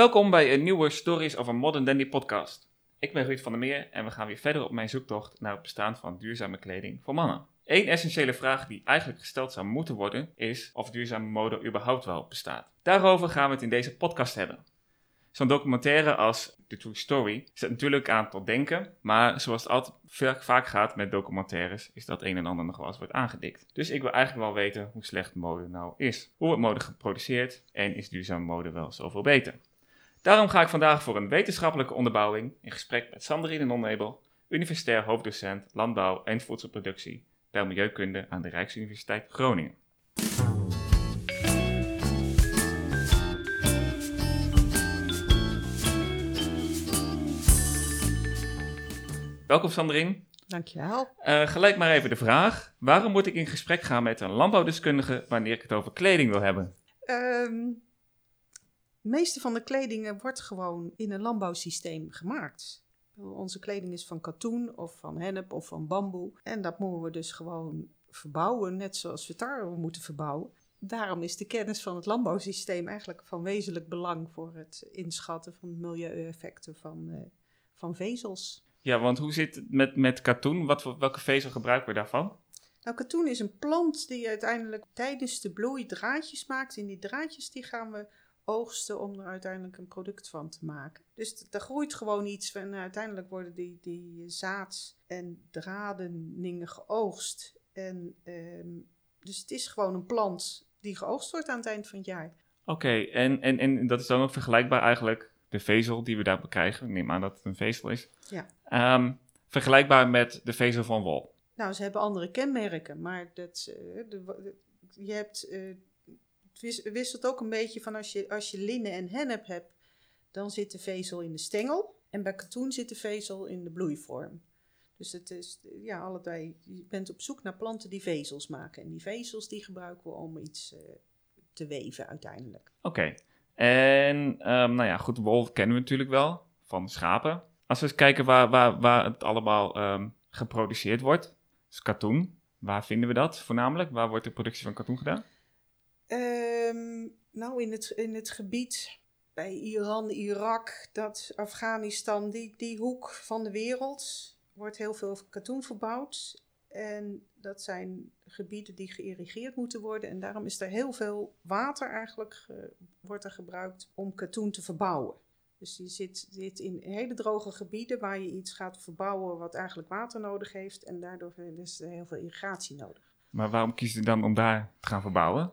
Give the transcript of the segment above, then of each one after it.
welkom bij een nieuwe Stories of a Modern Dandy podcast. Ik ben Ruud van der Meer en we gaan weer verder op mijn zoektocht naar het bestaan van duurzame kleding voor mannen. Eén essentiële vraag die eigenlijk gesteld zou moeten worden is of duurzame mode überhaupt wel bestaat. Daarover gaan we het in deze podcast hebben. Zo'n documentaire als The True Story zet natuurlijk aan tot denken, maar zoals het altijd vaak gaat met documentaires, is dat een en ander nog wel eens wordt aangedikt. Dus ik wil eigenlijk wel weten hoe slecht mode nou is. Hoe wordt mode geproduceerd en is duurzame mode wel zoveel beter? Daarom ga ik vandaag voor een wetenschappelijke onderbouwing in gesprek met Sandrine Nonnebel, universitair hoofddocent landbouw en voedselproductie bij Milieukunde aan de Rijksuniversiteit Groningen. Welkom Sandrine. Dankjewel. Uh, gelijk maar even de vraag. Waarom moet ik in gesprek gaan met een landbouwdeskundige wanneer ik het over kleding wil hebben? Um, meeste van de kleding wordt gewoon in een landbouwsysteem gemaakt. Onze kleding is van katoen of van hennep of van bamboe. En dat moeten we dus gewoon verbouwen, net zoals we tarwe moeten verbouwen. Daarom is de kennis van het landbouwsysteem eigenlijk van wezenlijk belang voor het inschatten van milieueffecten van, uh, van vezels. Ja, want hoe zit het met, met katoen? Wat, welke vezel gebruiken we daarvan? Nou, katoen is een plant die uiteindelijk tijdens de bloei draadjes maakt. En die draadjes die gaan we oogsten om er uiteindelijk een product van te maken. Dus er groeit gewoon iets en uiteindelijk worden die, die zaad- en dradeningen geoogst. En, um, dus het is gewoon een plant die geoogst wordt aan het eind van het jaar. Oké, en, en, en dat is dan ook vergelijkbaar eigenlijk, de vezel die we daar bekrijgen. Ik neem aan dat het een vezel is. Ja. Um, vergelijkbaar met de vezel van wol. Nou, ze hebben andere kenmerken, maar dat, uh, de, je hebt uh, het wisselt ook een beetje van als je, als je linnen en hennep hebt, dan zit de vezel in de stengel. En bij katoen zit de vezel in de bloeivorm. Dus het is, ja, allebei, je bent op zoek naar planten die vezels maken. En die vezels die gebruiken we om iets uh, te weven uiteindelijk. Oké. En um, nou ja, goed, wol kennen we natuurlijk wel van schapen. Als we eens kijken waar, waar, waar het allemaal um, geproduceerd wordt, dus katoen. Waar vinden we dat voornamelijk? Waar wordt de productie van katoen gedaan? Um, nou, in het, in het gebied bij Iran, Irak, dat Afghanistan, die, die hoek van de wereld, wordt heel veel katoen verbouwd. En dat zijn gebieden die geïrrigeerd moeten worden. En daarom is er heel veel water eigenlijk wordt er gebruikt om katoen te verbouwen. Dus je zit, zit in hele droge gebieden waar je iets gaat verbouwen wat eigenlijk water nodig heeft. En daardoor is er heel veel irrigatie nodig. Maar waarom kies je dan om daar te gaan verbouwen?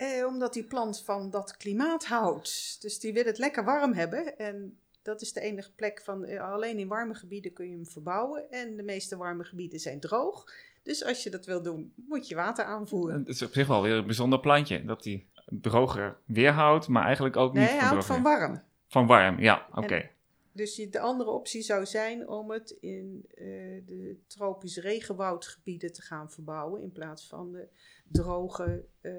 Eh, omdat die plant van dat klimaat houdt. Dus die wil het lekker warm hebben. En dat is de enige plek van. Eh, alleen in warme gebieden kun je hem verbouwen. En de meeste warme gebieden zijn droog. Dus als je dat wil doen, moet je water aanvoeren. Het is op zich wel weer een bijzonder plantje. Dat die droger weerhoudt, maar eigenlijk ook niet nee, hij houdt van warm. Van warm, ja, oké. Dus de andere optie zou zijn om het in uh, de tropisch regenwoudgebieden te gaan verbouwen. In plaats van de droge uh,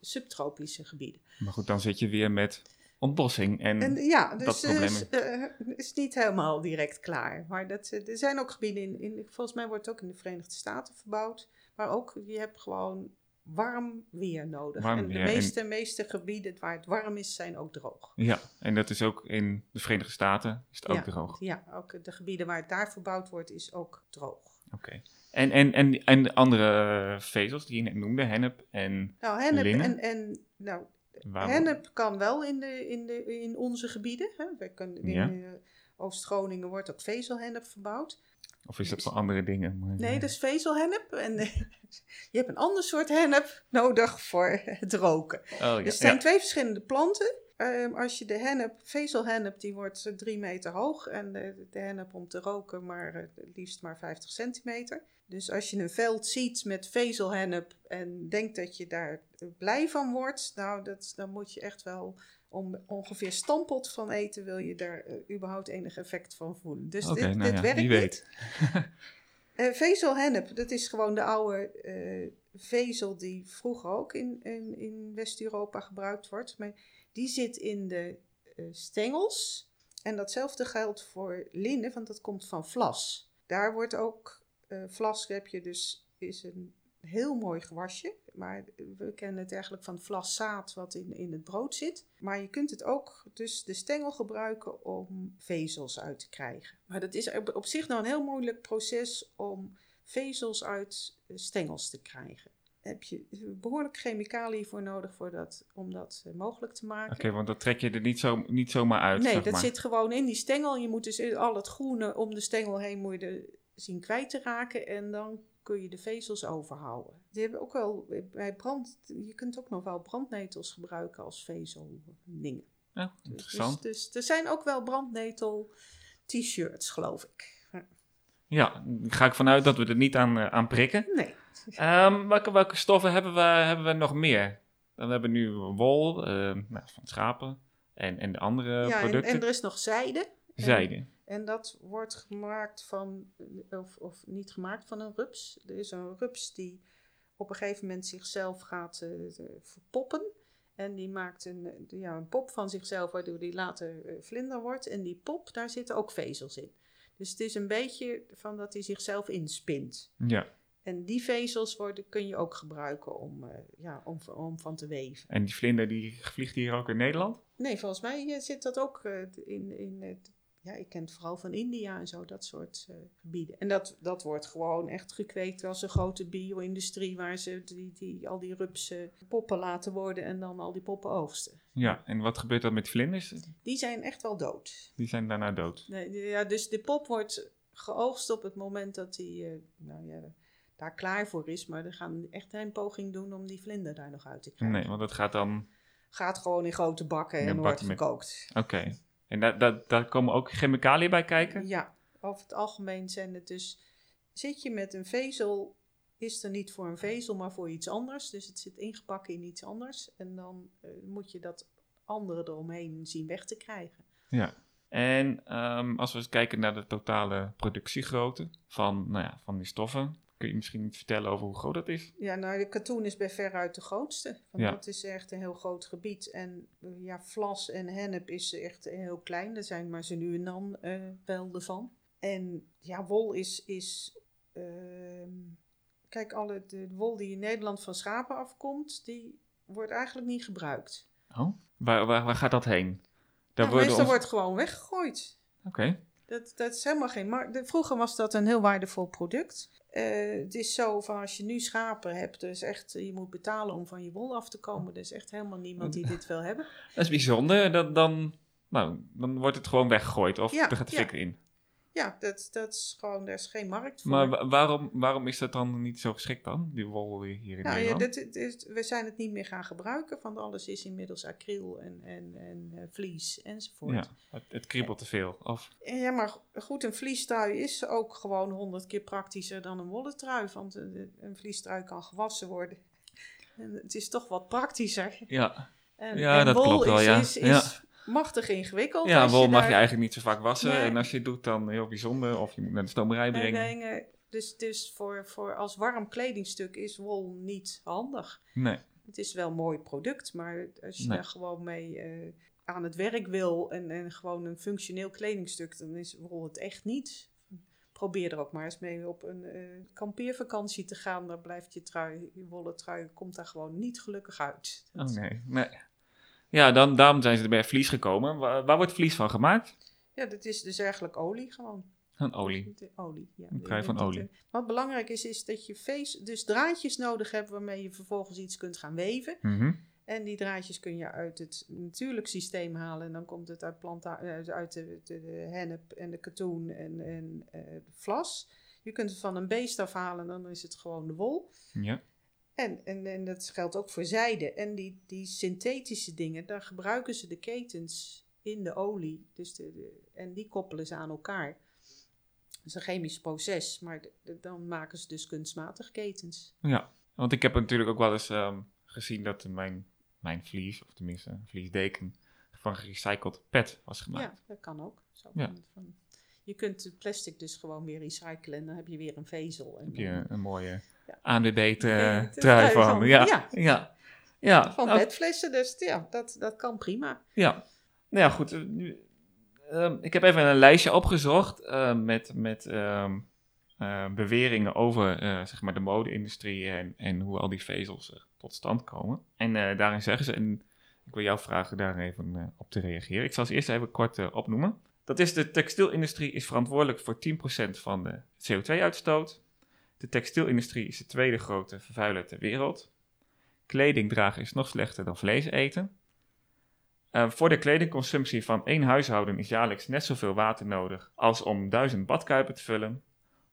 subtropische gebieden. Maar goed, dan zit je weer met ontbossing en, en ja, dus, dat probleem. Uh, is niet helemaal direct klaar. Maar dat, er zijn ook gebieden, in, in, volgens mij wordt het ook in de Verenigde Staten verbouwd. Maar ook, je hebt gewoon warm weer nodig. Warm en de meeste, meeste gebieden waar het warm is, zijn ook droog. Ja, en dat is ook in de Verenigde Staten is het ook ja, droog. Ja, ook de gebieden waar het daar verbouwd wordt, is ook droog. Oké. Okay. En, en, en, en de andere vezels die je net noemde, hennep en Nou, hennep linnen? en, en nou, hennep kan wel in, de, in, de, in onze gebieden. Hè. We kunnen, in Ja. eh, Oost-Groningen wordt ook vezelhennep verbouwd. Of is dat voor andere dingen? Maar, Nee, eh, dat is vezelhennep. En eh, je hebt een ander soort hennep nodig voor het roken. Oh, ja. Dus het zijn ja. twee verschillende planten. Ehm, als je de hennep, vezelhennep, die wordt drie meter hoog. En de, de hennep om te roken maar het liefst maar 50 centimeter. Dus als je een veld ziet met vezelhennep en denkt dat je daar blij van wordt, nou, dat, dan moet je echt wel om ongeveer stampot van eten, wil je daar eh, überhaupt enig effect van voelen. Dus dit, nou dit ja, werkt wie niet. weet. Eh, vezelhennep, dat is gewoon de oude eh, vezel die vroeger ook in, in, in West-Europa gebruikt wordt. Maar die zit in de stengels. En datzelfde geldt voor linnen, want dat komt van vlas. Daar wordt ook, vlas heb je dus, is een heel mooi gewasje. Maar we kennen het eigenlijk van vlaszaad wat in, in het brood zit. Maar je kunt het ook, dus de stengel gebruiken om vezels uit te krijgen. Maar dat is op, op zich nou een heel moeilijk proces om vezels uit eh, stengels te krijgen. Heb je behoorlijk chemicaliën voor nodig voor dat, om dat eh, mogelijk te maken. Oké, want dat trek je er niet, zo, niet zomaar uit. Nee, dat maar. zit gewoon in die stengel. Je moet dus al het groene om de stengel heen moet je de, zien kwijt te raken. En dan kun je de vezels overhouden. Die hebben ook wel bij brand. Je kunt ook nog wel brandnetels gebruiken als vezeldingen. Ja, Dus, interessant. dus, dus er zijn ook wel brandnetel t-shirts, geloof ik. Ja, daar ga ik vanuit dat we er niet aan, eh, aan prikken. Nee. Ehm, welke, welke stoffen hebben we, hebben we nog meer? Dan hebben we nu wol nou, van schapen en, en de andere ja, en, producten. en er is nog zijde. Zijde. En dat wordt gemaakt van, of, of niet gemaakt van een rups. Er is een rups die op een gegeven moment zichzelf gaat eh, verpoppen. En die maakt een, eh, ja, een pop van zichzelf, waardoor die later eh, vlinder wordt. En die pop, daar zitten ook vezels in. Dus het is een beetje van dat hij zichzelf inspint. Ja. En die vezels worden, kun je ook gebruiken om, ja, om, om van te weven. En die vlinder die vliegt hier ook in Nederland? Nee, volgens mij zit dat ook in, in het. Ja, ik ken het vooral van India en zo, dat soort eh, gebieden. En dat, dat wordt gewoon echt gekweekt als een grote bio-industrie waar ze die, die, al die rupsen poppen laten worden en dan al die poppen oogsten. Ja, en wat gebeurt er met vlinders? Die zijn echt wel dood. Die zijn daarna dood. Nee, ja, dus de pop wordt geoogst op het moment dat die eh, nou ja, daar klaar voor is. Maar er gaan echt geen poging doen om die vlinder daar nog uit te krijgen. Nee, want dat gaat dan... Gaat gewoon in grote bakken en wordt met- gekookt. Oké. En daar, daar, daar komen ook chemicaliën bij kijken? Ja, over het algemeen zijn het dus. Zit je met een vezel, is er niet voor een vezel, maar voor iets anders. Dus het zit ingepakt in iets anders. En dan eh, moet je dat andere eromheen zien weg te krijgen. Ja. En ehm, als we eens kijken naar de totale productiegrootte van, nou ja, van die stoffen, kun je misschien iets vertellen over hoe groot dat is? Ja, nou, de katoen is bij veruit de grootste. Want Ja. dat is echt een heel groot gebied. En eh, ja, vlas en hennep is echt heel klein. Er zijn maar zo nu en dan eh wel ervan. En ja, wol is. is ehm, kijk, alle, de wol die in Nederland van schapen afkomt, die wordt eigenlijk niet gebruikt. Oh? Waar, waar, waar gaat dat heen? Daar Ja, worden meestal ons- wordt gewoon weggegooid. Oké. Dat, dat is helemaal geen markt. Vroeger was dat een heel waardevol product. Eh, het is zo van als je nu schapen hebt, dus echt, je moet betalen om van je wol af te komen. Er is echt helemaal niemand die dit wil hebben. Dat is bijzonder. Dat, dan, nou, dan wordt het gewoon weggegooid of Ja, er gaat de ja. fik in. Ja, dat, dat is gewoon, daar is geen markt voor. Maar wa- waarom, waarom is dat dan niet zo geschikt dan, die wol hier in nou, ja, Nederland? is- we zijn het niet meer gaan gebruiken, want alles is inmiddels acryl en, en, en eh, vlies enzovoort. ja, het, het kriebelt te veel. Of, En Ja, maar goed, een vliestrui is ook gewoon honderd keer praktischer dan een wollen trui. Want een, een vliestrui kan gewassen worden. En het is toch wat praktischer. ja, En, Ja, en dat klopt wel, is, ja. is, is machtig ingewikkeld. ja wol mag daar- je eigenlijk niet zo vaak wassen. Nee. En als je het doet, dan heel bijzonder. Of je moet naar de stomerij Nee, brengen. brengen. Dus, dus voor, voor als warm kledingstuk is wol niet handig. Nee. Het is wel een mooi product, maar als je Nee. daar gewoon mee eh, aan het werk wil en, en gewoon een functioneel kledingstuk, dan is wol het echt niet. Probeer er ook maar eens mee op een eh, kampeervakantie te gaan. Dan blijft je trui, je wollen trui, komt daar gewoon niet gelukkig uit. Oh nee. nee. Ja, dan, daarom zijn ze er bij vlies gekomen. Waar, waar wordt vlies van gemaakt? Ja, dat is dus eigenlijk olie gewoon. Van olie. De olie, ja. Een trui van olie. Wat belangrijk is, is dat je vees, dus draadjes nodig hebt waarmee je vervolgens iets kunt gaan weven. Mhm. En die draadjes kun je uit het natuurlijk systeem halen. En dan komt het uit, planta uit uit de, de, de hennep en de katoen en, en eh, de vlas. Je kunt het van een beest afhalen, dan is het gewoon de wol. Ja. En, en, en dat geldt ook voor zijde. En die, die synthetische dingen, daar gebruiken ze de ketens in de olie. Dus de, de- en die koppelen ze aan elkaar. Dat is een chemisch proces, maar de- dan maken ze dus kunstmatig ketens. Ja, want ik heb natuurlijk ook wel eens ehm, gezien dat mijn, mijn vlies, of tenminste een vliesdeken, van gerecycled PET was gemaakt. Ja, dat kan ook. Zo Ja. van, van, je kunt het plastic dus gewoon weer recyclen en dan heb je weer een vezel. En heb je een mooie ANWB-trui de trui van. van, Ja, ja. ja. ja. van nou, petflessen, dus ja, dat, dat kan prima. Ja, nou ja, goed. eh, ehm, ik heb even een lijstje opgezocht eh, met, met ehm, eh, beweringen over zeg maar de mode-industrie en, en hoe al die vezels tot stand komen. En daarin zeggen ze, en ik wil jou vragen daar even op te reageren. Ik zal ze eerst even kort opnoemen. Dat is de textielindustrie is verantwoordelijk voor 10% van de CO2-uitstoot. De textielindustrie is de tweede grote vervuiler ter wereld. Kleding dragen is nog slechter dan vlees eten. Eh, voor de kledingconsumptie van één huishouden is jaarlijks net zoveel water nodig als om duizend badkuipen te vullen.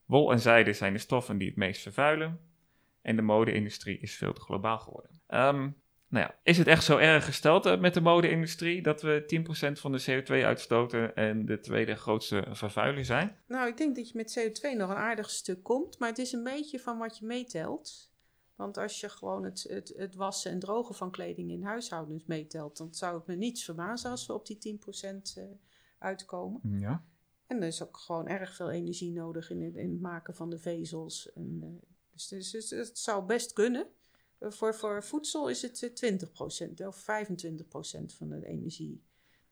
Wol en zijde zijn de stoffen die het meest vervuilen. En de mode-industrie is veel te globaal geworden. Ehm, nou ja, is het echt zo erg gesteld eh, met de mode-industrie dat we 10% van de CO2 uitstoten en de tweede grootste vervuiler zijn? Nou, ik denk dat je met CO2 nog een aardig stuk komt, maar het is een beetje van wat je meetelt. Want als je gewoon het, het, het wassen en drogen van kleding in huishoudens meetelt, dan zou het me niets verbazen als we op die 10% eh, uitkomen. Ja. En er is ook gewoon erg veel energie nodig in het, in het maken van de vezels. En, eh, dus, dus, dus het zou best kunnen. Eh, voor, voor voedsel is het eh, 20% of 25% van de energie.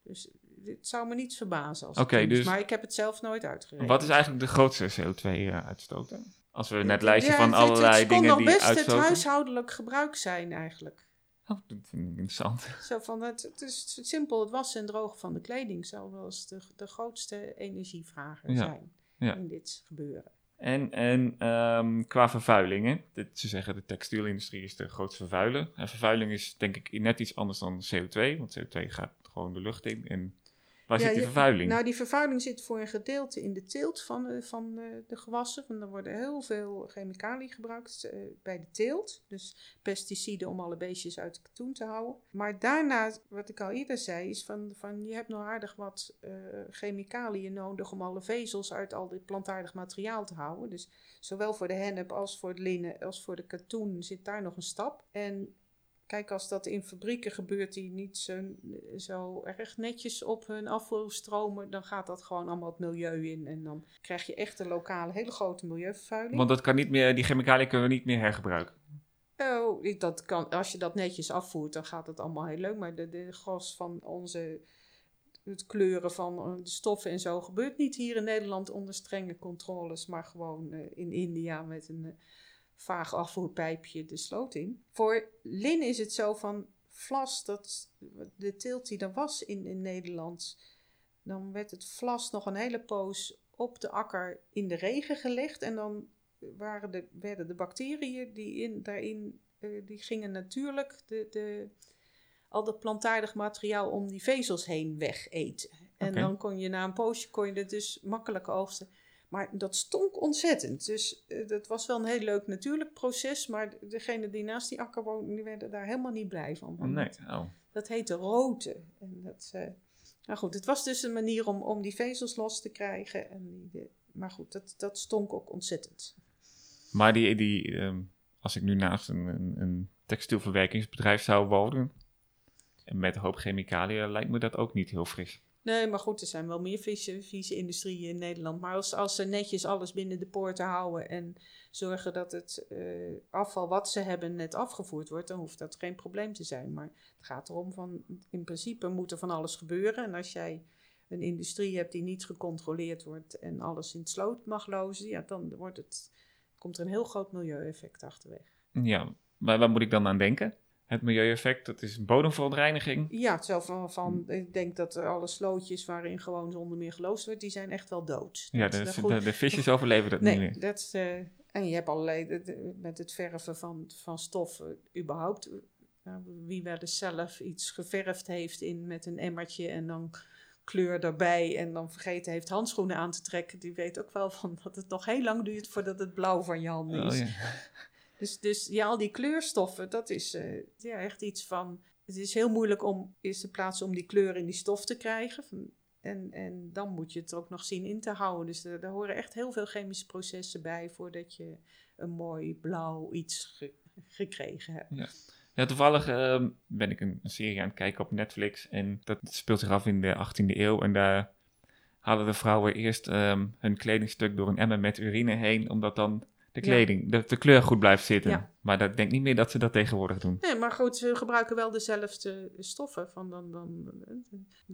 Dus het zou me niets verbazen als het dus- Maar ik heb het zelf nooit uitgerekend. Wat is eigenlijk de grootste CO2-uitstoot? Als we net lijstje ja, van het- het- allerlei het kon dingen nog die best uitstoten. het huishoudelijk gebruik zijn eigenlijk. Oh, dat vind ik interessant. Zo van het, het is simpel het wassen en drogen van de kleding zou wel eens de, de grootste energievrager Ja, zijn ja. in dit gebeuren. En, en ehm, qua vervuiling, hè? Dit- ze zeggen de textielindustrie is de grootste vervuiler. En vervuiling is denk ik net iets anders dan CO2, want CO2 gaat gewoon de lucht in. En waar Ja, zit die vervuiling? Nou, die vervuiling zit voor een gedeelte in de teelt van, de- van de, de gewassen. Want er worden heel veel chemicaliën gebruikt eh, bij de teelt. Dus pesticiden om alle beestjes uit de katoen te houden. Maar daarna, wat ik al eerder zei, is van, van je hebt nog aardig wat eh, chemicaliën nodig om alle vezels uit al dit plantaardig materiaal te houden. Dus zowel voor de hennep als voor het linnen als voor de katoen zit daar nog een stap. En Kijk, als dat in fabrieken gebeurt die niet zo, zo erg netjes op hun afvoer stromen, dan gaat dat gewoon allemaal het milieu in. En dan krijg je echt een lokale, hele grote milieuvervuiling. Want dat kan niet meer, die chemicaliën kunnen we niet meer hergebruiken. Oh, dat kan, als je dat netjes afvoert, dan gaat het allemaal heel leuk. Maar de, de gros van onze, het kleuren van eh, de stoffen en zo gebeurt niet hier in Nederland onder strenge controles, maar gewoon eh, in India met een eh, vaag afvoerpijpje de sloot in. Voor lin is het zo van vlas, dat de teelt die er was in, in Nederland, dan werd het vlas nog een hele poos op de akker in de regen gelegd en dan waren de, werden de bacteriën die in, daarin, eh, die gingen natuurlijk de, de, al dat plantaardig materiaal om die vezels heen wegeten. En dan kon je na een poosje kon je het dus makkelijk oogsten. Maar dat stonk ontzettend. Dus eh, dat was wel een heel leuk natuurlijk proces. Maar degene die naast die akker woonden, die werden daar helemaal niet blij van. Nee. Oh. Dat heette roten. En dat, nou goed, het was dus een manier om, om die vezels los te krijgen. En die, de- maar goed, dat, dat stonk ook ontzettend. Maar die, die, ehm, als ik nu naast een, een, een textielverwerkingsbedrijf zou wonen, en met een hoop chemicaliën, lijkt me dat ook niet heel fris. Nee, maar goed, er zijn wel meer vieze, industrieën in Nederland. Maar als, als ze netjes alles binnen de poorten houden en zorgen dat het eh, afval wat ze hebben net afgevoerd wordt, dan hoeft dat geen probleem te zijn. Maar het gaat erom van, in principe moet er van alles gebeuren. En als jij een industrie hebt die niet gecontroleerd wordt en alles in het sloot mag lozen, ja, dan wordt het, komt er een heel groot milieueffect achterweg. Ja, maar waar moet ik dan aan denken? Het milieueffect, dat is bodemverontreiniging. Ja, zo van, van ik denk dat alle slootjes waarin gewoon zonder meer geloosd wordt, die zijn echt wel dood. Ja, Dat- de, de, visjes overleven dat niet Nee, meer. dat is, eh, en je hebt allerlei, de- met het verven van, van stoffen, überhaupt, eh, nou, wie wel eens zelf iets geverfd heeft in, met een emmertje en dan kleur erbij en dan vergeten heeft handschoenen aan te trekken, die weet ook wel van dat het nog heel lang duurt voordat het blauw van je handen is. Oh, ja. Dus, dus ja, al die kleurstoffen, dat is eh, ja, echt iets van. Het is heel moeilijk om eerste plaats om die kleur in die stof te krijgen. En, en dan moet je het ook nog zien in te houden. Dus er, horen echt heel veel chemische processen bij voordat je een mooi blauw iets ge- gekregen hebt. Ja, toevallig ehm, ben ik een, serie aan het kijken op Netflix en dat speelt zich af in de 18e eeuw en daar halen de vrouwen eerst ehm, hun kledingstuk door een emmer met urine heen, omdat dan de Ja. kleding, de, de kleur goed blijft zitten. Ja. Maar dat denk ik niet meer dat ze dat tegenwoordig doen. Nee, maar goed, ze gebruiken wel dezelfde stoffen. Van dan, dan,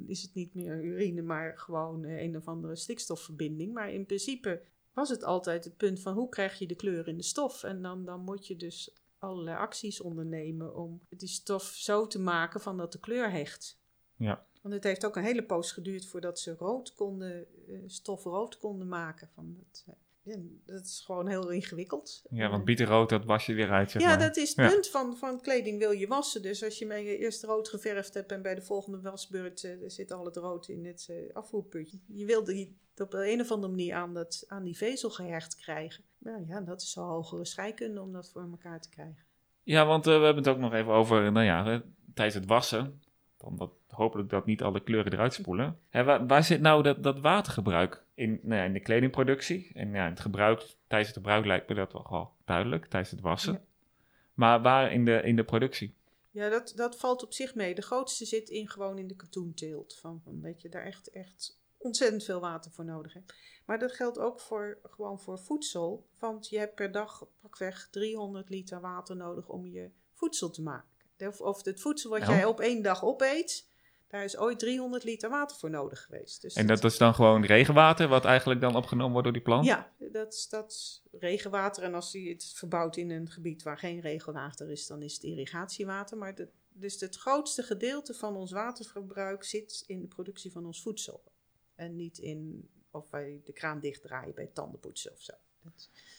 is het niet meer urine, maar gewoon eh, een of andere stikstofverbinding. Maar in principe was het altijd het punt van hoe krijg je de kleur in de stof. En dan, dan moet je dus allerlei acties ondernemen om die stof zo te maken van dat de kleur hecht. Ja. Want het heeft ook een hele poos geduurd voordat ze rood konden, uh, stof rood konden maken. Van het, ja, dat is gewoon heel ingewikkeld. Ja, want bietenrood, dat was je weer uit, zeg Ja, maar. dat is het punt van, van kleding wil je wassen. Dus als je mee eerst rood geverfd hebt en bij de volgende wasbeurt uh, zit al het rood in het uh, afvoerputje. Je wil die op de een of andere manier aan, dat, aan die vezel gehecht krijgen. Nou ja, dat is zo hogere scheikunde om dat voor elkaar te krijgen. Ja, want uh, we hebben het ook nog even over, nou ja, tijdens het wassen. Dan dat, hopelijk dat niet alle kleuren eruit spoelen. Hè, waar, waar, zit nou dat, dat watergebruik in, nou ja, in de kledingproductie? En ja, het gebruik, tijdens het gebruik lijkt me dat wel wel duidelijk, tijdens het wassen. Ja. Maar waar in de, in de productie? Ja, dat, dat valt op zich mee. De grootste zit in gewoon in de katoenteelt. Van, van dat je daar echt, echt ontzettend veel water voor nodig hebt. Maar dat geldt ook voor, gewoon voor voedsel. Want je hebt per dag pakweg 300 liter water nodig om je voedsel te maken. Of, of het voedsel wat Ja. jij op één dag opeet, daar is ooit 300 liter water voor nodig geweest. Dus En dat is dan gewoon regenwater, wat eigenlijk dan opgenomen wordt door die plant? Ja, dat is, dat is regenwater. En als je het verbouwt in een gebied waar geen regenwater is, dan is het irrigatiewater. Maar de, dus het grootste gedeelte van ons waterverbruik zit in de productie van ons voedsel. En niet in of wij de kraan dichtdraaien bij tandenpoetsen of zo.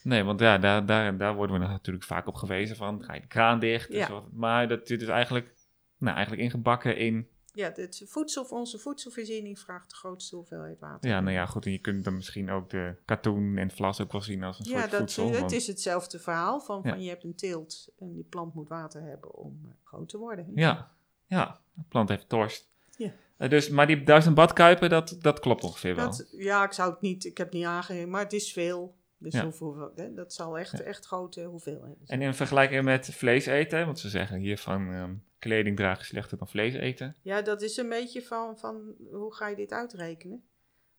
Nee, want ja, daar, daar, daar worden we natuurlijk vaak op gewezen van, ga je de kraan dicht? Dus Ja. wat- maar dat zit dus eigenlijk, nou, eigenlijk ingebakken in, Ja, het voedsel, onze voedselvoorziening vraagt de grootste hoeveelheid water. ja, nou ja, goed, en je kunt dan misschien ook de katoen en het vlas ook wel zien als een Ja, soort dat, voedsel. het want- is hetzelfde verhaal van, Ja. van je hebt een teelt en die plant moet water hebben om eh, groot te worden. Ja, ja, de plant heeft dorst. Ja. Eh, dus, maar die duizend badkuipen, dat, dat klopt ongeveer wel. Dat, ja, ik zou het niet, ik heb het niet aangegeven, maar het is veel. Dus Ja. hoeveel, hè, dat zal echt, Ja. echt grote hoeveelheden zijn. En in vergelijking met vlees eten, want ze zeggen hier van ehm, kleding dragen is slechter dan vlees eten. Ja, dat is een beetje van, van hoe ga je dit uitrekenen?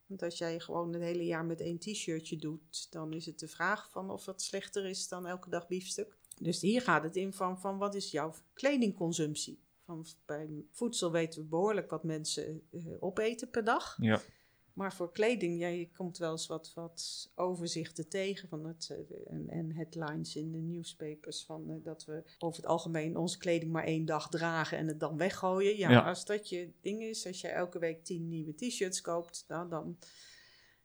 Want als jij gewoon het hele jaar met één t-shirtje doet, dan is het de vraag van of het slechter is dan elke dag biefstuk. Dus hier gaat het in van, van wat is jouw kledingconsumptie? Van, bij voedsel weten we behoorlijk wat mensen eh, opeten per dag. Ja. Maar voor kleding, ja, je komt wel eens wat, wat overzichten tegen van het, eh, en, en headlines in de newspapers van eh, dat we over het algemeen onze kleding maar één dag dragen en het dan weggooien. Ja, Ja. als dat je ding is, als je elke week tien nieuwe t-shirts koopt, nou, dan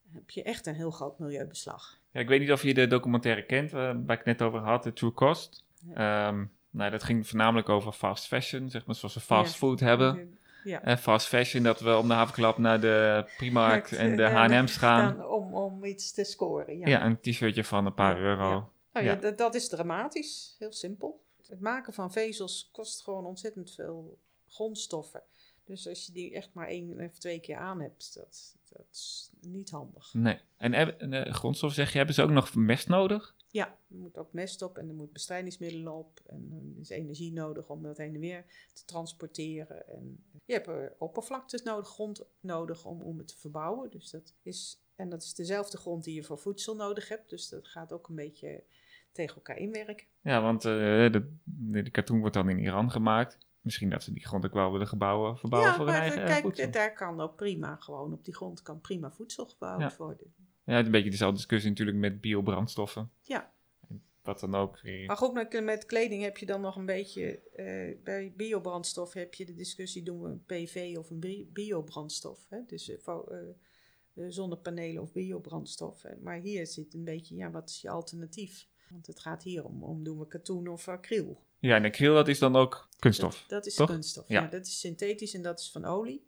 heb je echt een heel groot milieubeslag. Ja, ik weet niet of je de documentaire kent, eh, waar ik het net over had, The True Cost. Ehm, nou, dat ging voornamelijk over fast fashion, zeg maar zoals we fast food hebben. Ja. Eh, fast fashion, dat we om de havenklap naar de Primark en de ja, H&M's gaan. Om, om iets te scoren. Ja, Ja, een t-shirtje van een paar euro. ja. Nou ja, Ja. dat, is dramatisch. Heel simpel. Het maken van vezels kost gewoon ontzettend veel grondstoffen. Dus als je die echt maar één of twee keer aan hebt, dat, dat is niet handig. Nee. En heb- en, eh, grondstof zeg je, hebben ze ook nog mest nodig? Ja, er moet ook mest op en er moet bestrijdingsmiddelen op. En er is energie nodig om dat heen en weer te transporteren. En je hebt er oppervlaktes nodig, grond nodig om, om het te verbouwen. Dus dat is, en dat is dezelfde grond die je voor voedsel nodig hebt. Dus dat gaat ook een beetje tegen elkaar inwerken. Ja, want eh, de, katoen wordt dan in Iran gemaakt. Misschien dat ze die grond ook wel willen gebouwen, verbouwen ja, voor hun eigen eh, kijk, voedsel. daar kan ook prima, gewoon op die grond kan prima voedsel gebouwd Ja. worden. Ja, een beetje dezelfde discussie natuurlijk met biobrandstoffen. Ja. Wat dan ook. Maar goed, met, kleding heb je dan nog een beetje, eh, bij biobrandstof heb je de discussie, doen we een PV of een bi- biobrandstof? Hè? Dus eh, eh, zonnepanelen of biobrandstof. hè. Maar hier zit een beetje, ja, wat is je alternatief? Want het gaat hier om, om doen we katoen of acryl? Ja, en acryl, dat is dan ook kunststof. Dat, dat is toch? kunststof. Ja. Ja. dat is synthetisch en dat is van olie.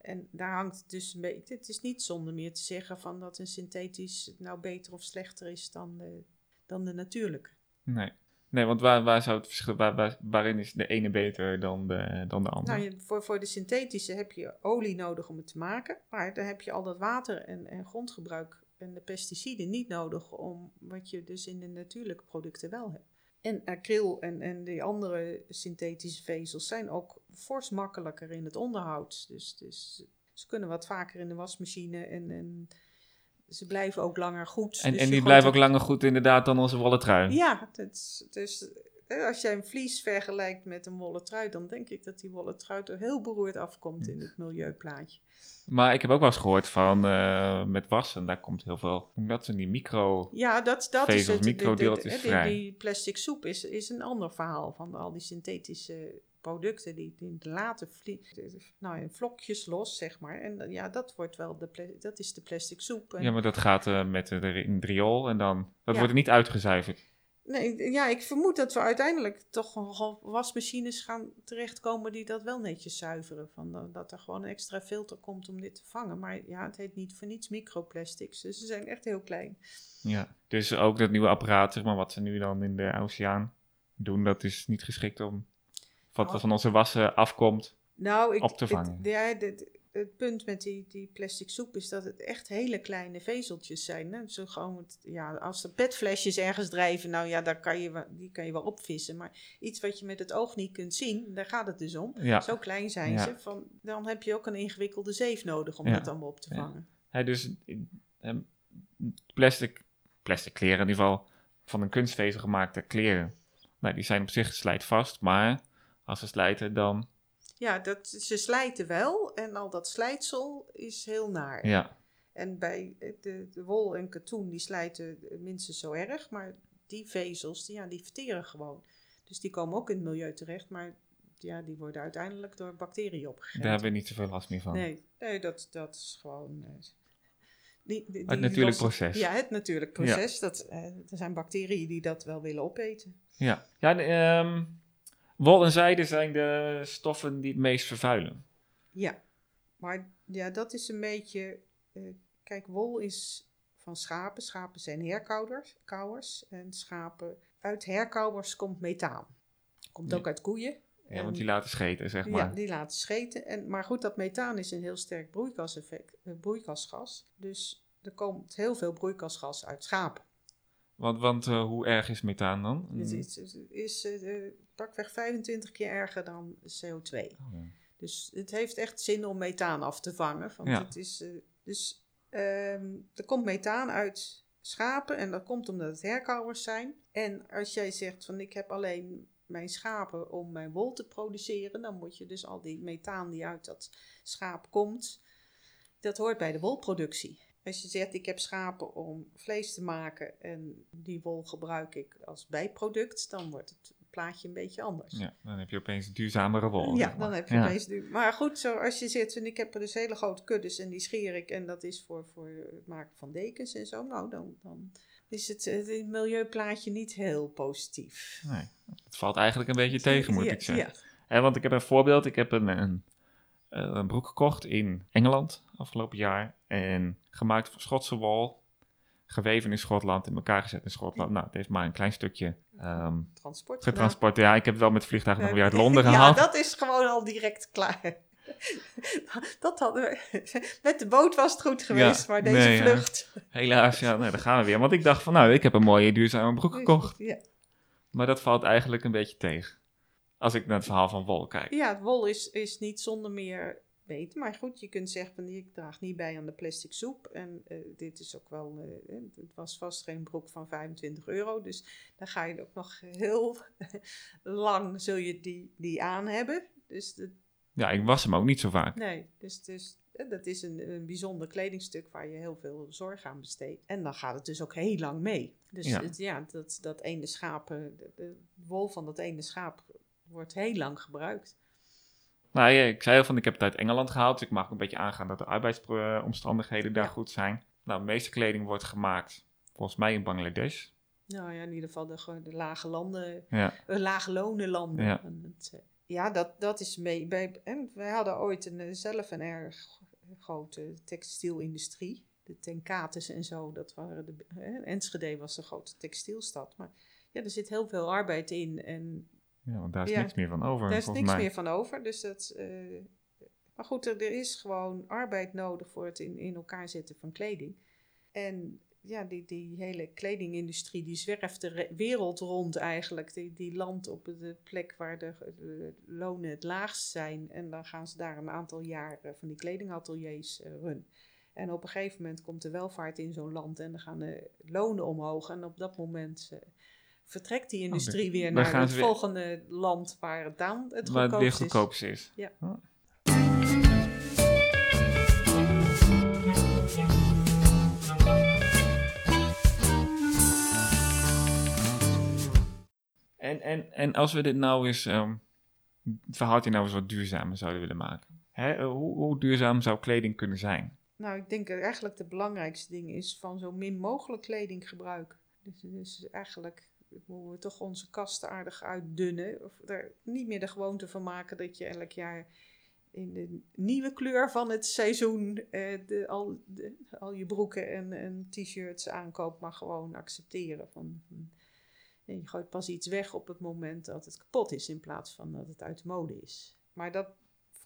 En daar hangt dus een beetje. Het is niet zonder meer te zeggen van dat een synthetisch nou beter of slechter is dan de, dan de natuurlijke. Nee. Nee, want waar, waar zou het verschil... Waar, waar- waarin is de ene beter dan de, dan de andere? Nou, voor, voor de synthetische heb je olie nodig om het te maken. Maar dan heb je al dat water en, en grondgebruik en de pesticiden niet nodig om wat je dus in de natuurlijke producten wel hebt. En acryl en, en die andere synthetische vezels zijn ook fors makkelijker in het onderhoud. Dus, dus ze kunnen wat vaker in de wasmachine en, en ze blijven ook langer goed. en Dus en die blijven ook langer goed inderdaad dan onze wollen trui. Ja, het is, dus als jij een vlies vergelijkt met een wollen trui, dan denk ik dat die wollen trui er heel beroerd afkomt in het milieuplaatje. Maar ik heb ook wel eens gehoord van eh, met wassen, daar komt heel veel, dat zijn die micro... Ja, dat, dat is het. de- de- de- microdeeltjes hè, die, vrij. die plastic soep is, is een ander verhaal van al die synthetische producten die, die laten nou, ja, vlokjes los, zeg maar. En ja, dat wordt wel de, dat is de plastic soep. En- Ja, maar dat gaat eh, met de, in het riool en dan, dat Ja. wordt er niet uitgezuiverd. Nee, ja, ik vermoed dat we uiteindelijk toch wasmachines gaan terechtkomen die dat wel netjes zuiveren. Van, dat er gewoon een extra filter komt om dit te vangen. Maar ja, het heet niet voor niets microplastics, dus ze zijn echt heel klein. Ja. Dus ook dat nieuwe apparaat, zeg maar, wat ze nu dan in de oceaan doen, dat is niet geschikt om wat Oh. van onze wassen afkomt. Nou, ik, Op te het- vangen. ja, het punt met die, die plastic soep is dat het echt hele kleine vezeltjes zijn. Hè? Zo gewoon, ja, als er petflesjes ergens drijven, nou ja, daar kan je, die kan je wel opvissen. Maar iets wat je met het oog niet kunt zien, daar gaat het dus om. Ja. Zo klein zijn Ja. ze. Van, dan heb je ook een ingewikkelde zeef nodig om Ja. dat allemaal op te Ja. vangen. Hè, dus eh, plastic, plastic kleren in ieder geval, van een kunstvezel gemaakte kleren. Nou, die zijn op zich slijtvast, maar als ze slijten dan, Ja, dat, ze slijten wel en al dat slijtsel is heel naar. ja, En bij eh, de, de wol en katoen, die slijten minstens zo erg. Maar die vezels, die, ja, die verteren gewoon. Dus die komen ook in het milieu terecht. Maar ja, die worden uiteindelijk door bacteriën opgegeten. daar hebben we niet zoveel last meer van. Nee, nee dat, dat is gewoon... eh, die, die, Het natuurlijk proces. Ja, het natuurlijk proces. Dat, eh, er zijn bacteriën die dat wel willen opeten. Ja, ja de, ehm, wol en zijde zijn de stoffen die het meest vervuilen. Ja, maar ja, dat is een beetje. eh, kijk, wol is van schapen. Schapen zijn herkauwers. kauwers, En schapen. Uit herkauwers komt methaan. Komt Ja. ook uit koeien. Ja, En- want die laten scheten, zeg maar. ja, die laten scheten. En, maar goed, dat methaan is een heel sterk broeikaseffect, eh, broeikasgas. Dus er komt heel veel broeikasgas uit schapen. Want, want eh, hoe erg is methaan dan? Het Mm. is, het is pakweg 25 keer erger dan CO2. Oh, ja. Dus het heeft echt zin om methaan af te vangen. Want Ja. het is, eh, dus ehm, er komt methaan uit schapen en dat komt omdat het herkauwers zijn. En als jij zegt van ik heb alleen mijn schapen om mijn wol te produceren, dan moet je dus al die methaan die uit dat schaap komt, dat hoort bij de wolproductie. Als je zegt ik heb schapen om vlees te maken en die wol gebruik ik als bijproduct, dan wordt het plaatje een beetje anders. Ja, dan heb je opeens duurzamere wol. Ja, dan heb je Ja. opeens nu. Maar goed, zo als je zit en ik heb er dus hele grote kuddes en die scheer ik en dat is voor, voor het maken van dekens en zo, nou dan, dan is het, het milieuplaatje niet heel positief. Nee, het valt eigenlijk een beetje tegen, moet Ja, ik zeggen. Ja, Hè, want ik heb een voorbeeld. Ik heb een, een, eh, een broek gekocht in Engeland afgelopen jaar. En gemaakt van Schotse wol. Geweven in Schotland, in elkaar gezet in Schotland. Nou, het heeft maar een klein stukje transport. getransporteerd. Ja, ik heb het wel met het vliegtuig nog weer uit Londen gehaald. Ja, dat is gewoon al direct klaar. Dat hadden we. Met de boot was het goed geweest, maar deze nee, ja. vlucht. Helaas, ja, daar gaan we weer. Want ik dacht van, nou, ik heb een mooie duurzame broek gekocht. Ja. Maar dat valt eigenlijk een beetje tegen. Als ik naar het verhaal van wol kijk. Ja, wol is, is niet zonder meer beter. Maar goed, je kunt zeggen van ik draag niet bij aan de plastic soep. En eh, dit is ook wel, eh, eh, het was vast geen broek van 25 euro. Dus dan ga je ook nog heel lang zul je die, die aan hebben. Dus de, Ja, ik was hem ook niet zo vaak. nee, dus, dus dat is een, een bijzonder kledingstuk waar je heel veel zorg aan besteedt. En dan gaat het dus ook heel lang mee. Dus Ja. het, ja dat, dat ene schaap, de, de wol van dat ene schaap wordt heel lang gebruikt. Nou ja, ik zei al van, ik heb het uit Engeland gehaald. Dus ik mag een beetje aangaan dat de arbeidsomstandigheden daar Ja. goed zijn. Nou, de meeste kleding wordt gemaakt, volgens mij in Bangladesh. Nou ja, in ieder geval de, de lage landen, Ja, uh, lage lonen landen. Ja. En het, eh, ja, dat, dat is mee. Bij, en wij hadden ooit een, eh, zelf een erg grote textielindustrie. De Tenkates en zo, dat waren de, hè, Enschede was een grote textielstad. Maar ja, er zit heel veel arbeid in en ja want daar is Ja. niks meer van over, daar is niks mij. meer van over. Dus dat, eh, maar goed, er, er is gewoon arbeid nodig voor het in, in elkaar zetten van kleding. En ja, die, die hele kledingindustrie die zwerft de re- wereld rond eigenlijk. Die, die landt op de plek waar de, de lonen het laagst zijn. En dan gaan ze daar een aantal jaar eh, van die kledingateliers eh, runnen. En op een gegeven moment komt de welvaart in zo'n land en dan gaan de lonen omhoog. En op dat moment eh, vertrekt die industrie weer naar het weer- volgende land waar het dan het Waar het weer goedkoopst is. Ja. Huh. En, en, en als we dit nou eens, ehm, het verhaal hier nou eens wat duurzamer zouden willen maken. Hè, eh, hoe, hoe duurzaam zou kleding kunnen zijn? Nou, ik denk dat eigenlijk de belangrijkste ding is van zo min mogelijk kleding gebruiken. Dus, dus eigenlijk moeten we toch onze kasten aardig uitdunnen. Of er niet meer de gewoonte van maken dat je elk jaar in de nieuwe kleur van het seizoen eh, de, al, al je broeken en, en t-shirts aankoopt, maar gewoon accepteren. Van, en je gooit pas iets weg op het moment dat het kapot is in plaats van dat het uit de mode is. Maar dat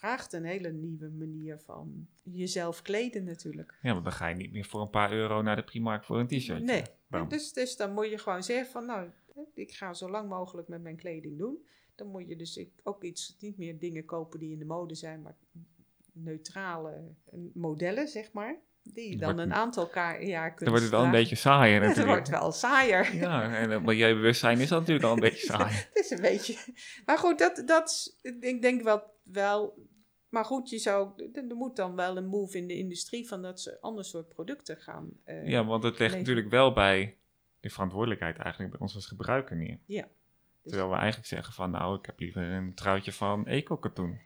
vraagt een hele nieuwe manier van jezelf kleden natuurlijk. Ja, want dan ga je niet meer voor een paar euro naar de Primark voor een t-shirt. Nee, dus, dus dan moet je gewoon zeggen van nou, ik ga zo lang mogelijk met mijn kleding doen. Dan moet je dus ook iets, niet meer dingen kopen die in de mode zijn, maar neutrale eh, modellen, zeg maar. Die je Het dan wordt- een aantal jaar kunt Dan wordt het wel een beetje saaier Het natuurlijk. wordt wel saaier. Ja, en het milieubewustzijn is dan natuurlijk al een beetje saai. Het is een beetje. Maar goed, dat, dat is- ik denk wel, wel. Maar goed, je zou, er moet dan wel een move in de industrie van dat ze ander soort producten gaan. eh, Ja, want het Nee. natuurlijk wel bij de verantwoordelijkheid eigenlijk bij ons als gebruiker neer. Ja. Dus- Terwijl we eigenlijk zeggen van nou, ik heb liever een truitje van eco-katoen.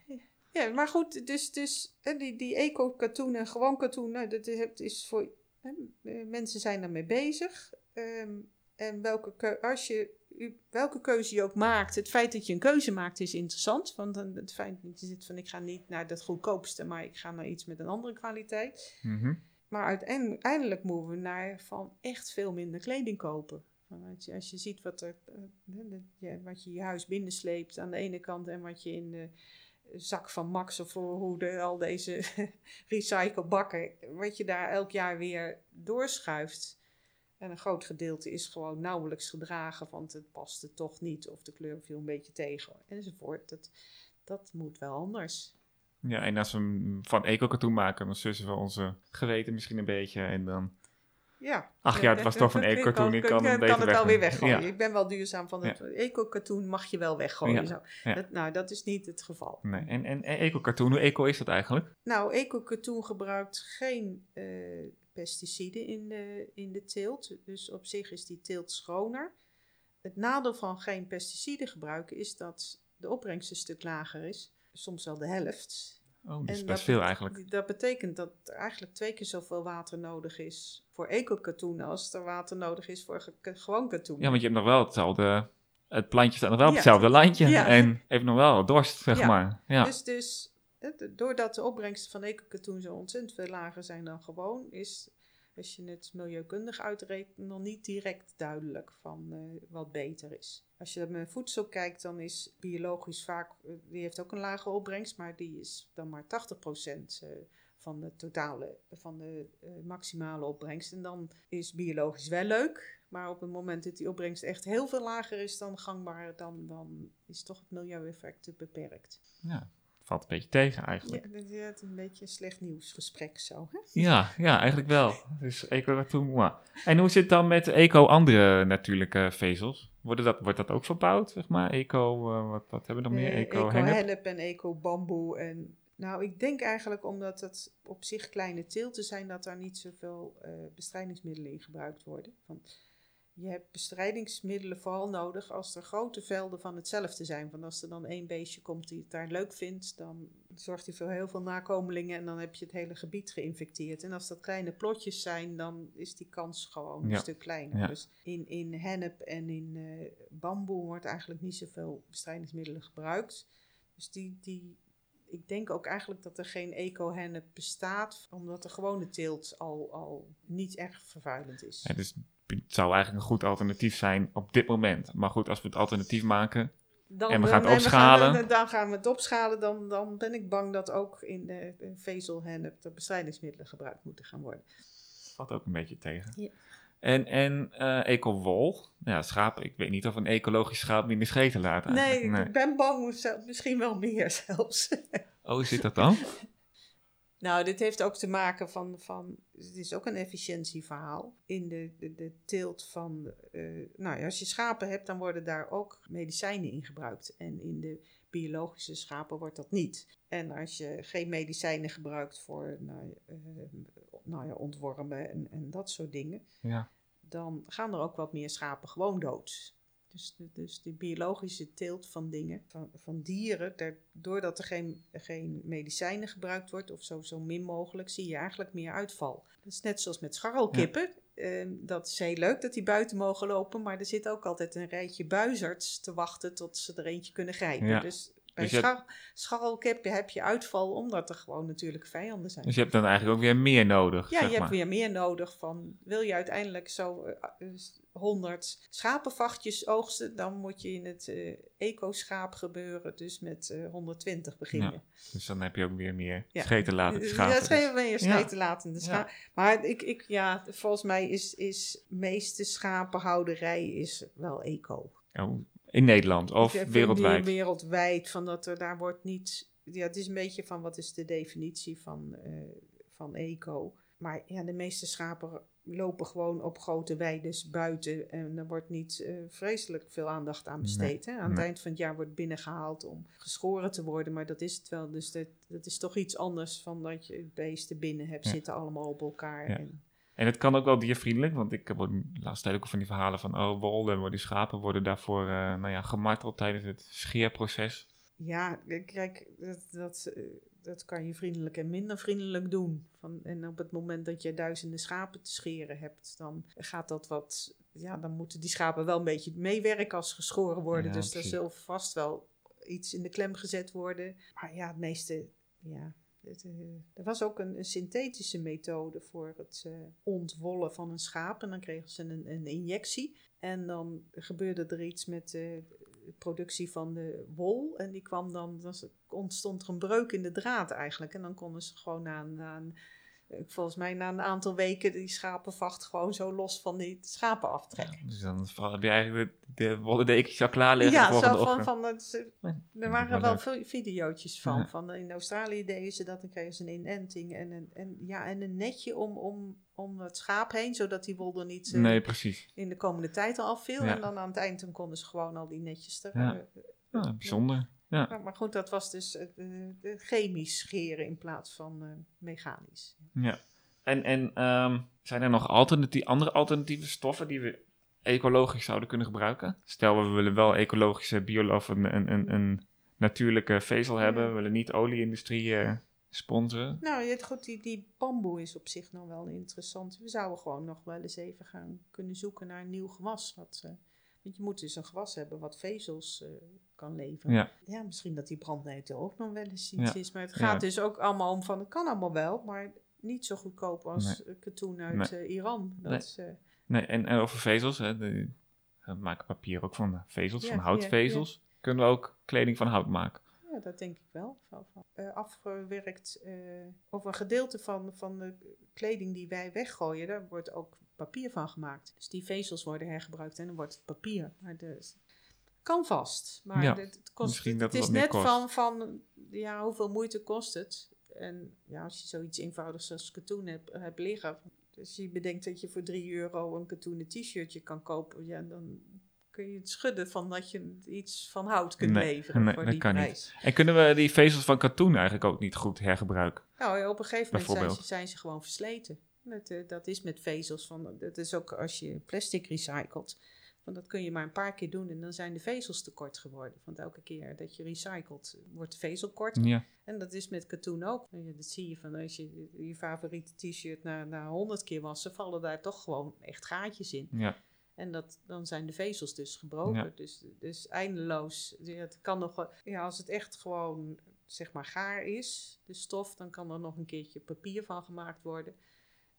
Ja, maar goed, dus, dus die, die eco-katoen en gewoon katoen, nou, dat is- voor. Hè, eh, mensen zijn daarmee bezig. Ehm, en welke, keu- als je, u- welke keuze je ook maakt, het feit dat je een keuze maakt is interessant. Want dan het feit dat je zit van ik ga niet naar dat goedkoopste, maar ik ga naar iets met een andere kwaliteit. Mhm. Maar uiteindelijk moeten we naar van echt veel minder kleding kopen. Want Als je, ziet wat, er, eh, wat je je huis binnensleept aan de ene kant en wat je in de zak van Max of hoe de, al deze recyclebakken, wat je daar elk jaar weer doorschuift. En een groot gedeelte is gewoon nauwelijks gedragen, want het paste toch niet of de kleur viel een beetje tegen enzovoort. Dat, dat moet wel anders. Ja, en als we hem van eco-katoen maken, dan sussen we onze geweten misschien een beetje. En dan, Ja. ach ja, het was toch een eco-katoen, ik kan kan beter het wel weer weggooien. Ja. Ik ben wel duurzaam van het eco-katoen mag je wel weggooien. Ja, Zo. ja. Dat, nou, dat is niet het geval. Nee. En, en, en eco-katoen, hoe eco is dat eigenlijk? Nou, eco-katoen gebruikt geen eh, pesticiden in de, in de teelt. Dus op zich is die teelt schoner. Het nadeel van geen pesticiden gebruiken is dat de opbrengst een stuk lager is. Soms wel de helft. Oh, dat is En best dat veel eigenlijk. Dat betekent dat er eigenlijk twee keer zoveel water nodig is voor eco-katoen als er water nodig is voor ge- gewoon katoen. Ja, want je hebt nog wel hetzelfde, het plantje staat nog wel op Ja. hetzelfde lijntje. Ja. En heeft nog wel dorst, zeg Ja. maar. Ja. Dus, dus doordat de opbrengsten van eco-katoen zo ontzettend veel lager zijn dan gewoon, is, als je het milieukundig uitrekent, nog niet direct duidelijk van eh, wat beter is. Als je naar voedsel kijkt, dan is biologisch vaak, eh, die heeft ook een lage opbrengst, maar die is dan maar 80% eh, van de totale, van de maximale opbrengst. En dan is biologisch wel leuk, maar op het moment dat die opbrengst echt heel veel lager is dan gangbaar, dan, dan is toch het milieueffect beperkt. ja, valt een beetje tegen eigenlijk. Ja, dat is het een beetje een slecht nieuwsgesprek zo. Hè? Ja, ja, eigenlijk wel. Dus moi. En hoe zit het dan met eco andere natuurlijke vezels? Worden dat, wordt dat ook verbouwd, zeg maar? Eco, eh, wat, wat hebben we nog meer? Eh, Eco, hennep? en eco-bamboe. En, nou, ik denk eigenlijk omdat het op zich kleine teelten zijn, dat daar niet zoveel eh, bestrijdingsmiddelen in gebruikt worden. Want je hebt bestrijdingsmiddelen vooral nodig als er grote velden van hetzelfde zijn. Want als er dan één beestje komt die het daar leuk vindt, dan zorgt hij voor heel veel nakomelingen en dan heb je het hele gebied geïnfecteerd. En als dat kleine plotjes zijn, dan is die kans gewoon Ja. een stuk kleiner. Ja. Dus in, in hennep en in eh, bamboe wordt eigenlijk niet zoveel bestrijdingsmiddelen gebruikt. Dus die, die, ik denk ook eigenlijk dat er geen eco-hennep bestaat, omdat de gewone teelt al, al niet erg vervuilend is. Ja, dus het zou eigenlijk een goed alternatief zijn op dit moment. Maar goed, als we het alternatief maken... Dan, En we gaan het en opschalen. gaan- dan gaan we het opschalen. Dan, dan ben ik bang dat ook in de in vezelhennep de bestrijdingsmiddelen gebruikt moeten gaan worden. valt ook een beetje tegen. Ja. En, en eh eco-wol. Ja, schaap. Ik weet niet of een ecologisch schaap minder scheten laat Nee, ik ben bang, misschien wel meer zelfs. Oh, zit dat dan? Nou, dit heeft ook te maken van, van het is ook een efficiëntieverhaal. In de, de, de teelt van, eh, nou ja, als je schapen hebt, dan worden daar ook medicijnen in gebruikt. En in de biologische schapen wordt dat niet. En als je geen medicijnen gebruikt voor nou, uh, nou ja, ontwormen en, en dat soort dingen, Ja. dan gaan er ook wat meer schapen gewoon dood. Dus, de- dus die biologische teelt van dingen, van, van dieren, daar, doordat er geen, geen medicijnen gebruikt wordt, of zo, zo min mogelijk, zie je eigenlijk meer uitval. Dat is net zoals met scharrelkippen. Ehm, dat is heel leuk dat die buiten mogen lopen, maar er zit ook altijd een rijtje buizerds te wachten tot ze er eentje kunnen grijpen. Ja. Dus bij Dus schar, scharrelkippen heb je uitval omdat er gewoon natuurlijk vijanden zijn. Dus je hebt dan eigenlijk ook weer meer nodig. Ja, zeg je hebt weer meer nodig van, wil je uiteindelijk zo eh, eh, 100 schapenvachtjes oogsten, dan moet je in het eh, eco-schaap gebeuren, dus met eh, 120 beginnen. Dus dan heb je ook weer meer Ja. scheten laten schapen. Ja, het zijn weer Ja. scheten schapen. Maar ik, ik, ja, volgens mij is, is meeste schapenhouderij is wel eco. Oh, in Nederland of wereldwijd? Wereldwijd, van dat er daar wordt niet... Ja, het is een beetje van wat is de definitie van, eh, van eco. Maar ja, de meeste schapen lopen gewoon op grote weides buiten. En er wordt niet eh, vreselijk veel aandacht aan besteed. hè? Aan het eind van het jaar wordt binnengehaald om geschoren te worden. Maar dat is het wel. Dus dat, dat is toch iets anders van dat je beesten binnen hebt Ja. zitten allemaal op elkaar. Ja. En, En het kan ook wel diervriendelijk, want ik heb laatste tijd ook van die verhalen van, oh, wol, en die schapen worden daarvoor eh, nou ja, gemarteld tijdens het scheerproces. Ja, kijk, dat, dat, eh, dat kan je vriendelijk en minder vriendelijk doen. Van, en op het moment dat je duizenden schapen te scheren hebt, dan gaat dat wat. Ja, dan moeten die schapen wel een beetje meewerken als ze geschoren worden. Ja, dus er zal vast wel iets in de klem gezet worden. Maar ja, het meeste. Ja, er was ook een, een synthetische methode voor het eh, ontwollen van een schaap. En dan kregen ze een, een injectie. En dan gebeurde er iets met de productie van de wol. En die kwam dan, dan ontstond er een breuk in de draad eigenlijk. En dan konden ze gewoon eh, volgens mij na een aantal weken die schapenvacht gewoon zo los van die schapen aftrekken. Dus dan heb je eigenlijk de, wollen dekentjes al klaar liggen Ja, zo van, van het, er waren wel veel videootjes van. Ja. van. In Australië deden ze dat, dan kregen ze een inenting en een, en, ja, en een netje om, om, om het schaap heen, zodat die wol er niet eh, Nee, precies. in de komende tijd al afviel. Ja. En dan aan het eind dan konden ze gewoon al die netjes er. Ja. eh, Ja, bijzonder. Ja. Maar, goed, dat was dus eh, chemisch scheren in plaats van eh, mechanisch. ja. En, en ehm, zijn er nog alternatief, andere alternatieve stoffen die we ecologisch zouden kunnen gebruiken? Stel, we willen wel ecologische bio of een, een, een, natuurlijke vezel hebben. We willen niet olieindustrie eh sponsoren. Nou, goed, die, die bamboe is op zich nog wel interessant. We zouden gewoon nog wel eens even gaan kunnen zoeken naar een nieuw gewas. Wat, want je moet dus een gewas hebben wat vezels eh, kan leveren. Ja. misschien dat die brandnetel ook nog wel eens iets Ja. is. Maar het Ja. gaat dus ook allemaal om van, het kan allemaal wel, maar niet zo goedkoop als eh, katoen uit Nee. eh, Iran. Dat Nee. is, Nee, en, en over vezels, hè, de, we maken papier ook van vezels, van houtvezels. Kunnen we ook kleding van hout maken? Ja, dat denk ik wel. Afgewerkt, of een gedeelte van, van de kleding die wij weggooien, daar wordt ook papier van gemaakt. Dus die vezels worden hergebruikt en dan wordt het papier. Maar de, kan vast. Maar Ja, het, het kost, misschien het, het is net kost. van, van, ja, hoeveel moeite kost het? En ja, als je zoiets eenvoudigs als katoen hebt, hebt liggen. Dus je bedenkt dat je voor 3 euro een katoenen t-shirtje kan kopen. Ja, dan kun je het schudden van dat je iets van hout kunt Nee, leveren nee, voor dat die kan niet. En kunnen we die vezels van katoen eigenlijk ook niet goed hergebruiken? Nou, op een gegeven moment zijn ze, zijn ze gewoon versleten. Dat, eh, dat is met vezels. Van, dat is ook als je plastic recycelt. Want dat kun je maar een paar keer doen en dan zijn de vezels te kort geworden. Want elke keer dat je recycelt, wordt de vezel kort. Ja, En dat is met katoen ook. Ja, dat zie je van als je je favoriete t-shirt na, na 100 keer wassen, vallen daar toch gewoon echt gaatjes in. ja, En dat, dan zijn de vezels dus gebroken. Ja. Dus, dus eindeloos. Het kan nog ja, als het echt gewoon zeg maar gaar is, de stof, dan kan er nog een keertje papier van gemaakt worden.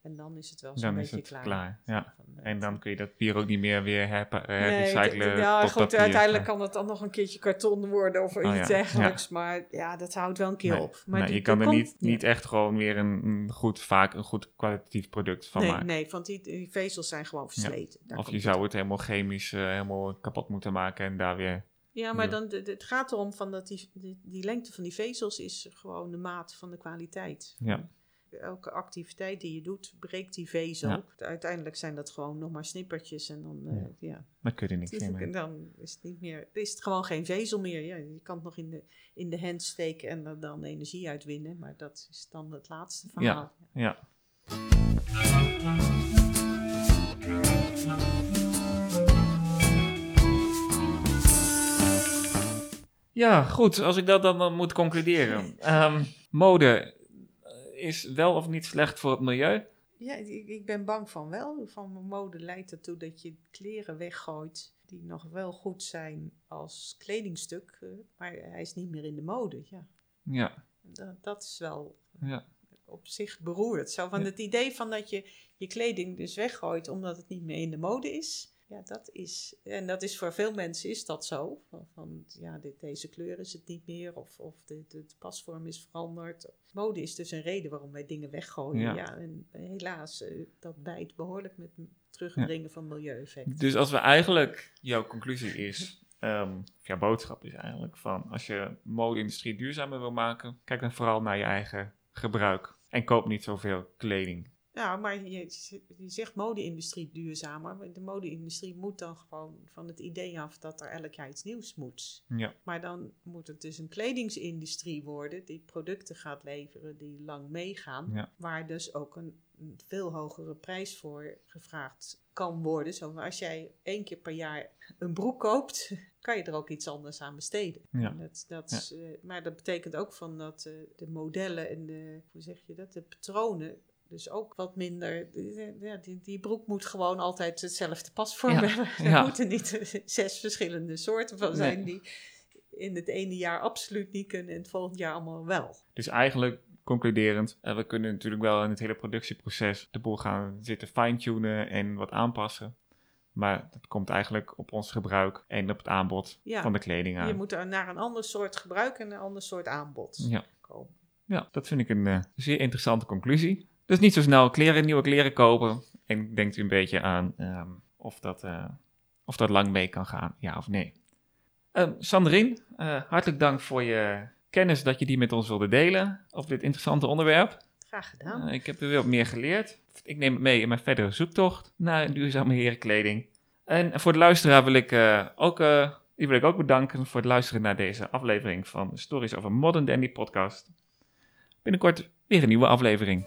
En dan is het wel zo'n is beetje het klaar. klaar. ja. Eh, En dan kun je dat papier ook niet meer weer Nee, herrecyclen d- ja, tot goed, papier. uiteindelijk kan het dan nog een keertje karton worden of Oh, iets ja, dergelijks. Maar ja, dat houdt wel een keer Nee, op. Maar nee, die- je kan er komt- niet, niet echt gewoon weer een, goed, vaak een goed kwalitatief product van nee, maken. nee, want die, die vezels zijn gewoon versleten. Of je zou het helemaal chemisch eh, helemaal kapot moeten maken en daar weer Ja, maar Ja. dan, het gaat erom van dat die, die, die lengte van die vezels is gewoon de maat van de kwaliteit. Ja. Elke activiteit die je doet, breekt die vezel. Ja. Uiteindelijk zijn dat gewoon nog maar snippertjes en dan, eh, ja. Dan kun je er niks Dus mee. dan is het niet meer, is het gewoon geen vezel meer. Ja, je kan het nog in de, in de hand steken en er dan energie uitwinnen, maar dat is dan het laatste verhaal. Ja. Ja, goed. Als ik dat dan, dan moet concluderen. Ehm, mode is wel of niet slecht voor het milieu? Ja, ik, ik ben bang van wel. Van mode leidt ertoe dat je kleren weggooit die nog wel goed zijn als kledingstuk, eh, maar hij is niet meer in de mode. Ja, Ja, dat, dat is wel ja, op zich beroerd. Zo van Ja. het idee van dat je je kleding dus weggooit omdat het niet meer in de mode is. Ja, dat is, en dat is voor veel mensen is dat zo. Van, van ja, dit, deze kleur is het niet meer of, of de, de, de pasvorm is veranderd. Mode is dus een reden waarom wij dingen weggooien. Ja. Ja, en helaas, eh, dat bijt behoorlijk met het terugdringen van milieueffecten. Dus als we eigenlijk, jouw conclusie is, ehm, of jouw boodschap is eigenlijk van, als je mode-industrie duurzamer wil maken, kijk dan vooral naar je eigen gebruik en koop niet zoveel kleding. Nou, maar je, je zegt mode-industrie duurzamer. Maar de mode-industrie moet dan gewoon van het idee af dat er elk jaar iets nieuws moet. Ja, Maar dan moet het dus een kledingsindustrie worden die producten gaat leveren die lang meegaan. Ja. Waar dus ook een, een veel hogere prijs voor gevraagd kan worden. Zo als jij één keer per jaar een broek koopt, kan je er ook iets anders aan besteden. Ja. Dat, dat is, eh, maar dat betekent ook van dat eh, de modellen en de, hoe zeg je dat, de patronen dus ook wat minder. Ja, die, die broek moet gewoon altijd hetzelfde pasvorm Ja, hebben. Er ja. moeten niet zes verschillende soorten van Nee. zijn die in het ene jaar absoluut niet kunnen en het volgende jaar allemaal wel. dus eigenlijk concluderend, eh, we kunnen natuurlijk wel in het hele productieproces de boel gaan zitten fine-tunen en wat aanpassen. Maar dat komt eigenlijk op ons gebruik en op het aanbod Ja. van de kleding Je aan. moet er naar een ander soort gebruik en een ander soort aanbod Ja. komen. Ja, dat vind ik een eh, zeer interessante conclusie. Dus niet zo snel kleren, nieuwe kleren kopen. En denkt u een beetje aan ehm, of, dat, eh, of dat lang mee kan gaan, ja of nee. Ehm Sandrine, eh, hartelijk dank voor je kennis dat je die met ons wilde delen op dit interessante onderwerp. Graag gedaan. Eh, ik heb er weer wat meer geleerd. Ik neem het mee in mijn verdere zoektocht naar duurzame herenkleding. En voor de luisteraar wil ik, ook, die wil ik ook bedanken voor het luisteren naar deze aflevering van Stories over Modern Dandy podcast. Binnenkort weer een nieuwe aflevering.